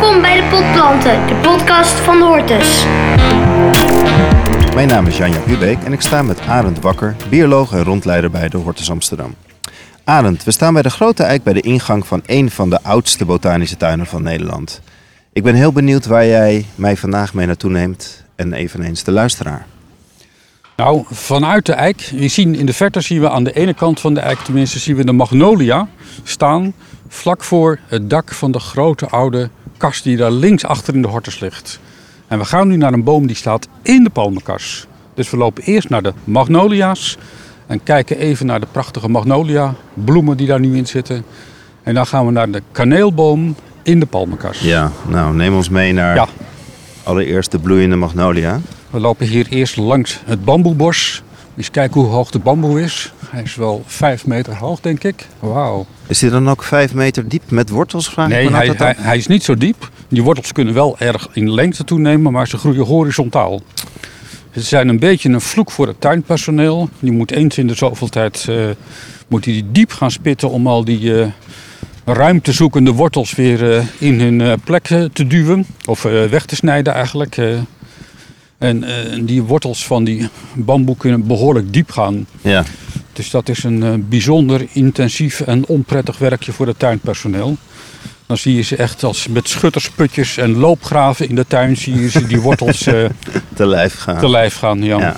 Welkom bij de Potplanten, de podcast van de Hortus. Mijn naam is Janja Pubeek en ik sta met Arend Wakker, bioloog en rondleider bij de Hortus Amsterdam. Arend, we staan bij de Grote Eik bij de ingang van een van de oudste botanische tuinen van Nederland. Ik ben heel benieuwd waar jij mij vandaag mee naartoe neemt en eveneens de luisteraar. Nou, vanuit de eik, je zien in de verte zien we aan de ene kant van de eik tenminste zien we de magnolia staan vlak voor het dak van de grote oude kast die daar links achter in de hortus ligt. En we gaan nu naar een boom die staat in de palmenkas. Dus we lopen eerst naar de magnolia's en kijken even naar de prachtige magnolia bloemen die daar nu in zitten. En dan gaan we naar de kaneelboom in de palmenkas. Ja, nou neem ons mee naar Ja. allereerst de bloeiende magnolia. We lopen hier eerst langs het bamboebos. Eens kijken hoe hoog de bamboe is. Hij is wel vijf meter hoog, denk ik. Wauw. Is hij dan ook vijf meter diep met wortels? Vraag ik Nee, me hij, hij, hij is niet zo diep. Die wortels kunnen wel erg in lengte toenemen, maar ze groeien horizontaal. Ze zijn een beetje een vloek voor het tuinpersoneel. Die moet eens in de zoveel tijd eh, moet die diep gaan spitten om al die eh ruimtezoekende wortels weer eh, in hun plek te duwen. Of weg te snijden eigenlijk. Eh. En die wortels van die bamboe kunnen behoorlijk diep gaan. Ja, Dus dat is een eh, bijzonder intensief en onprettig werkje voor het tuinpersoneel. Dan zie je ze echt als met schuttersputjes en loopgraven in de tuin zie je ze die wortels eh, te lijf gaan. te lijf gaan. Ja. Ja.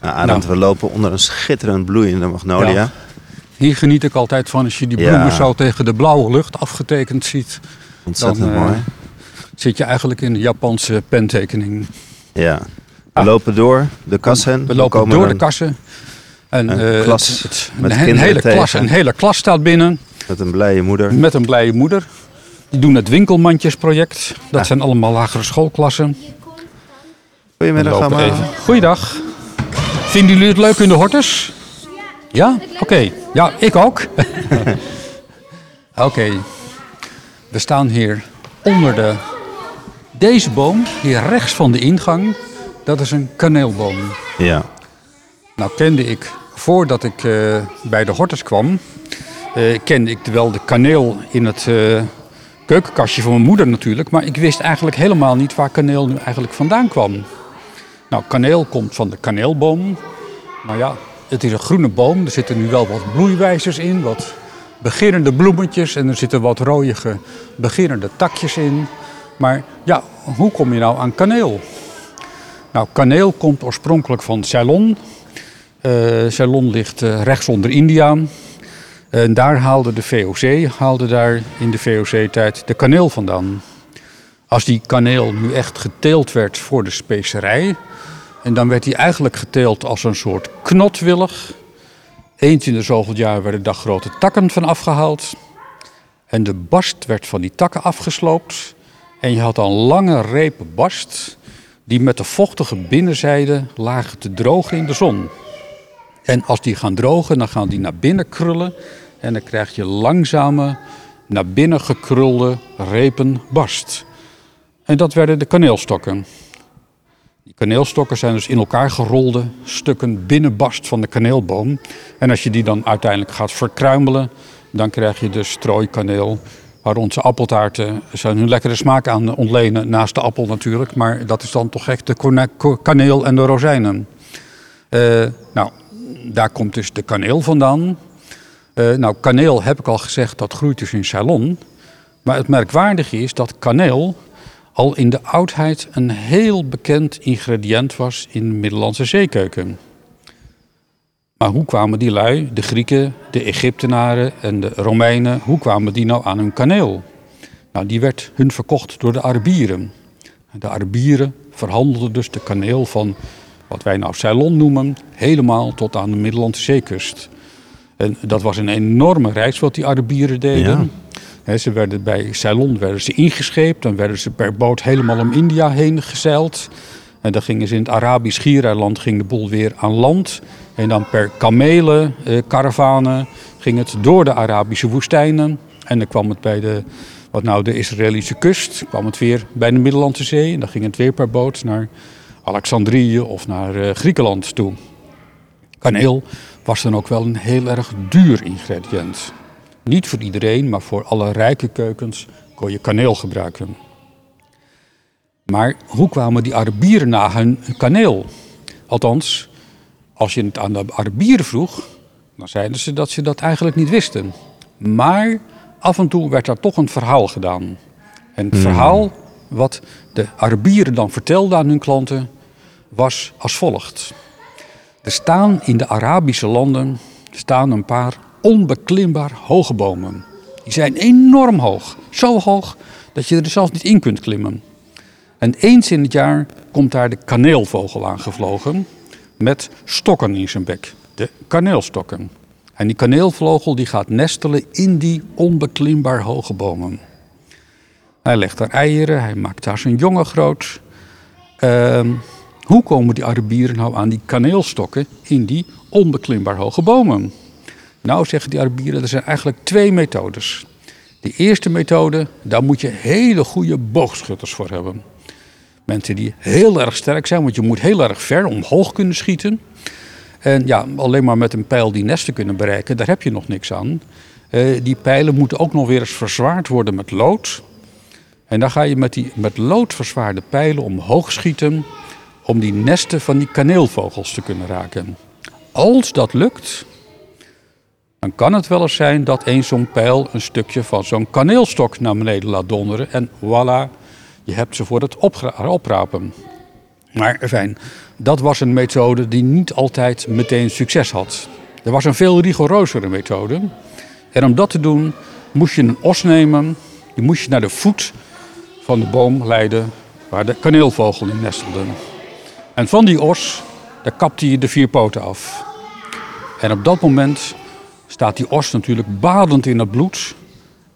Nou, Arend, Nou. we lopen onder een schitterend bloeiende magnolia. Ja. Hier geniet ik altijd van als je die Ja. bloemen zo tegen de blauwe lucht afgetekend ziet. Ontzettend Dan, mooi. Zit je eigenlijk in de Japanse pentekening. Ja. We Ah. lopen door de kassen. We lopen komen door dan de kassen. En een eh, klas het- het- met een, hele klas, een hele klas staat binnen. Met een blije moeder. Met een blije moeder. Die doen het winkelmandjesproject. Dat zijn allemaal lagere schoolklassen. Goedemiddag allemaal. Goeiedag. Vinden jullie het leuk in de hortus? Ja? Oké. Ja, ik ook. Oké. We staan hier onder de... Deze boom, hier rechts van de ingang, dat is een kaneelboom. Ja. Nou kende ik, voordat ik eh, bij de hortus kwam, eh, kende ik wel de kaneel in het eh, keukenkastje van mijn moeder natuurlijk. Maar ik wist eigenlijk helemaal niet waar kaneel nu eigenlijk vandaan kwam. Nou, kaneel komt van de kaneelboom. Maar ja, het is een groene boom. Er zitten nu wel wat bloeiwijzers in, wat beginnende bloemetjes. En er zitten wat rooige beginnende takjes in. Maar ja, hoe kom je nou aan kaneel? Nou, kaneel komt oorspronkelijk van Ceylon. Eh, Ceylon ligt eh, rechts onder India. En daar haalde de VOC, haalde daar in de VOC-tijd de kaneel vandaan. Als die kaneel nu echt geteeld werd voor de specerij, en dan werd hij eigenlijk geteeld als een soort knotwillig. Eens in de zoveel jaar werden daar grote takken van afgehaald. En de bast werd van die takken afgesloopt. En je had dan lange repen bast die met de vochtige binnenzijde lagen te drogen in de zon. En als die gaan drogen, dan gaan die naar binnen krullen. En dan krijg je langzame, naar binnen gekrulde repen bast. En dat werden de kaneelstokken. Die kaneelstokken zijn dus in elkaar gerolde stukken binnenbast van de kaneelboom. En als je die dan uiteindelijk gaat verkruimelen, dan krijg je de strooikaneel. Waar onze appeltaarten zijn hun lekkere smaak aan ontlenen, naast de appel natuurlijk. Maar dat is dan toch echt de kaneel en de rozijnen. Eh, nou, daar komt dus de kaneel vandaan. Eh, nou, kaneel heb ik al gezegd, dat groeit dus in Ceylon. Maar het merkwaardige is dat kaneel al in de oudheid een heel bekend ingrediënt was in de Middellandse zeekeuken. Maar hoe kwamen die lui, de Grieken, de Egyptenaren en de Romeinen, hoe kwamen die nou aan hun kaneel? Nou, die werd hun verkocht door de Arabieren. De Arabieren verhandelden dus de kaneel van wat wij nou Ceylon noemen, helemaal tot aan de Middellandse zeekust. En dat was een enorme reis wat die Arabieren deden. Hè, ze werden bij Ceylon werden ze ingescheept, dan werden ze per boot helemaal om India heen gezeild. En dan gingen ze in het Arabisch Schiereiland ging de boel weer aan land. En dan per kamelen, eh, karavanen, ging het door de Arabische woestijnen. En dan kwam het bij de, wat nou de Israëlische kust, kwam het weer bij de Middellandse Zee. En dan ging het weer per boot naar Alexandrië of naar eh, Griekenland toe. Kaneel was dan ook wel een heel erg duur ingrediënt. Niet voor iedereen, maar voor alle rijke keukens kon je kaneel gebruiken. Maar hoe kwamen die Arabieren na hun kaneel? Althans, als je het aan de Arabieren vroeg, dan zeiden ze dat ze dat eigenlijk niet wisten. Maar af en toe werd daar toch een verhaal gedaan. En het verhaal wat de Arabieren dan vertelden aan hun klanten was als volgt. Er staan in de Arabische landen staan een paar onbeklimbaar hoge bomen. Die zijn enorm hoog. Zo hoog dat je er zelfs niet in kunt klimmen. En eens in het jaar komt daar de kaneelvogel aangevlogen met stokken in zijn bek. De kaneelstokken. En die kaneelvogel die gaat nestelen in die onbeklimbaar hoge bomen. Hij legt daar eieren, hij maakt daar zijn jongen groot. Ehm, hoe komen die Arabieren nou aan die kaneelstokken in die onbeklimbaar hoge bomen? Nou, zeggen die Arabieren, er zijn eigenlijk twee methodes. De eerste methode, daar moet je hele goede boogschutters voor hebben. Mensen die heel erg sterk zijn, want je moet heel erg ver omhoog kunnen schieten. En ja, alleen maar met een pijl die nesten kunnen bereiken, daar heb je nog niks aan. Eh, die pijlen moeten ook nog weer eens verzwaard worden met lood. En dan ga je met die met lood verzwaarde pijlen omhoog schieten om die nesten van die kaneelvogels te kunnen raken. Als dat lukt, dan kan het wel eens zijn dat een zo'n pijl een stukje van zo'n kaneelstok naar beneden laat donderen. En voilà, je hebt ze voor het oprapen. Maar fijn, dat was een methode die niet altijd meteen succes had. Er was een veel rigoureuzere methode. En om dat te doen moest je een os nemen, die moest je naar de voet van de boom leiden waar de kaneelvogel in nestelde. En van die os, daar kapte je de vier poten af. En op dat moment staat die os natuurlijk badend in het bloed.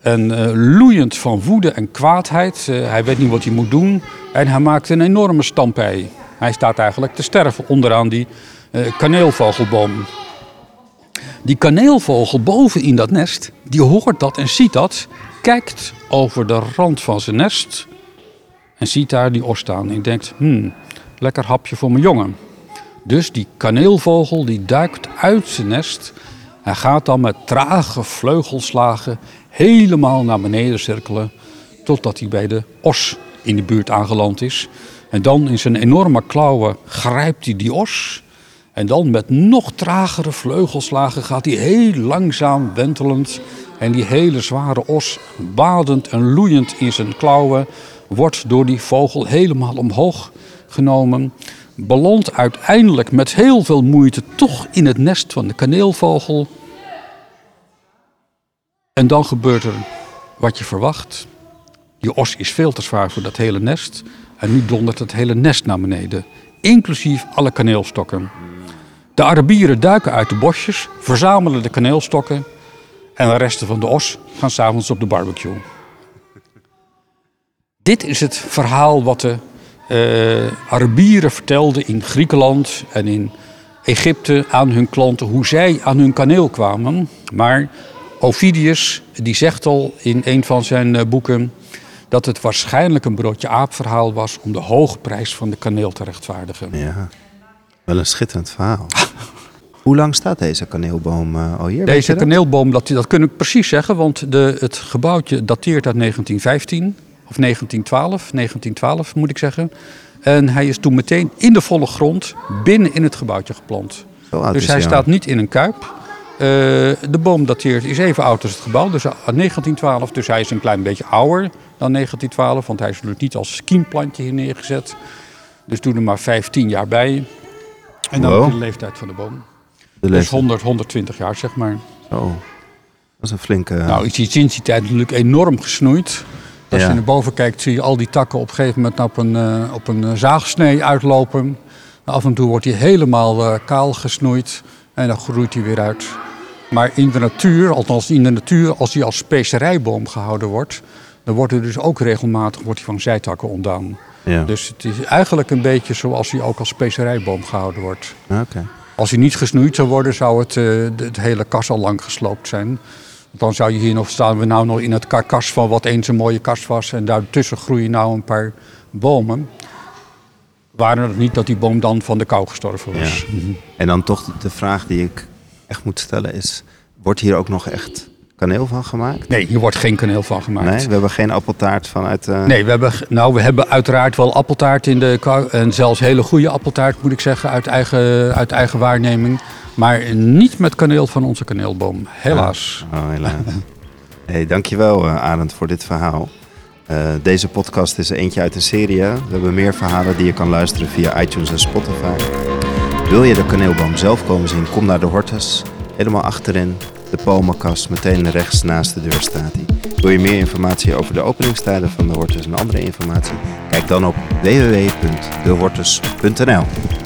En uh, loeiend van woede en kwaadheid. Uh, hij weet niet wat hij moet doen. En hij maakt een enorme stampij. Hij staat eigenlijk te sterven onderaan die uh, kaneelvogelboom. Die kaneelvogel boven in dat nest, die hoort dat en ziet dat. Kijkt over de rand van zijn nest. En ziet daar die os staan. En denkt, hmm, lekker hapje voor mijn jongen. Dus die kaneelvogel die duikt uit zijn nest hij gaat dan met trage vleugelslagen helemaal naar beneden cirkelen. Totdat hij bij de os in de buurt aangeland is. En dan in zijn enorme klauwen grijpt hij die os. En dan met nog tragere vleugelslagen gaat hij heel langzaam wentelend. En die hele zware os, badend en loeiend in zijn klauwen, wordt door die vogel helemaal omhoog genomen belandt uiteindelijk met heel veel moeite toch in het nest van de kaneelvogel. En dan gebeurt er wat je verwacht. Die os is veel te zwaar voor dat hele nest. En nu dondert het hele nest naar beneden, inclusief alle kaneelstokken. De Arabieren duiken uit de bosjes, verzamelen de kaneelstokken en de resten van de os gaan s'avonds op de barbecue. Dit is het verhaal wat de Arabieren vertelden in Griekenland en in Egypte aan hun klanten hoe zij aan hun kaneel kwamen. Maar Ovidius die zegt al in een van zijn eh, boeken dat het waarschijnlijk een broodje aapverhaal was om de hoge prijs van de kaneel te rechtvaardigen. Ja, wel een schitterend verhaal. Hoe lang staat deze kaneelboom uh, al hier? Deze kaneelboom, dat, dat kun ik precies zeggen, want de, het gebouwtje dateert uit 1915. Of 1912, 1912 moet ik zeggen. En hij is toen meteen in de volle grond binnen in het gebouwtje geplant. Dus hij staat niet in een kuip. Uh, de boom dateert, is even oud als het gebouw, dus 1912. Dus hij is een klein beetje ouder dan 1912, want hij is natuurlijk niet als skiemplantje hier neergezet. Dus doe er maar 15 jaar bij. En dan wow. de leeftijd van de boom. De dus 100, 120 jaar, zeg maar. Zo, dat is een flinke... Nou, is sinds die tijd natuurlijk enorm gesnoeid. Als je naar boven kijkt, zie je al die takken op een gegeven moment op een, uh, op een zaagsnee uitlopen. Af en toe wordt hij helemaal uh, kaal gesnoeid en dan groeit hij weer uit. Maar in de natuur, althans in de natuur, als hij als specerijboom gehouden wordt, dan wordt er dus ook regelmatig wordt hij van zijtakken ontdaan. Ja. Dus het is eigenlijk een beetje zoals hij ook als specerijboom gehouden wordt. Okay. Als hij niet gesnoeid zou worden, zou het, uh, het hele kas al lang gesloopt zijn. Dan zou je hier nog staan, we nou nog in het karkas van wat eens een mooie kast was. En daartussen groeien nou een paar bomen. Waren het niet dat die boom dan van de kou gestorven was. Ja. En dan toch de vraag die ik echt moet stellen is... wordt hier ook nog echt kaneel van gemaakt? Nee, hier wordt geen kaneel van gemaakt. Nee, we hebben geen appeltaart vanuit... eh Nee, we hebben, nou, we hebben uiteraard wel appeltaart in de. En zelfs hele goede appeltaart, moet ik zeggen, uit eigen, uit eigen waarneming. Maar niet met kaneel van onze kaneelboom. Helaas. Oh, helaas. hey, dankjewel uh, Arend voor dit verhaal. Uh, deze podcast is eentje uit een serie. We hebben meer verhalen die je kan luisteren via iTunes en Spotify. Wil je de kaneelboom zelf komen zien? Kom naar de Hortus. Helemaal achterin, de palmenkast, meteen rechts naast de deur staat hij. Wil je meer informatie over de openingstijden van de Hortus en andere informatie? Kijk dan op www.dehortus.nl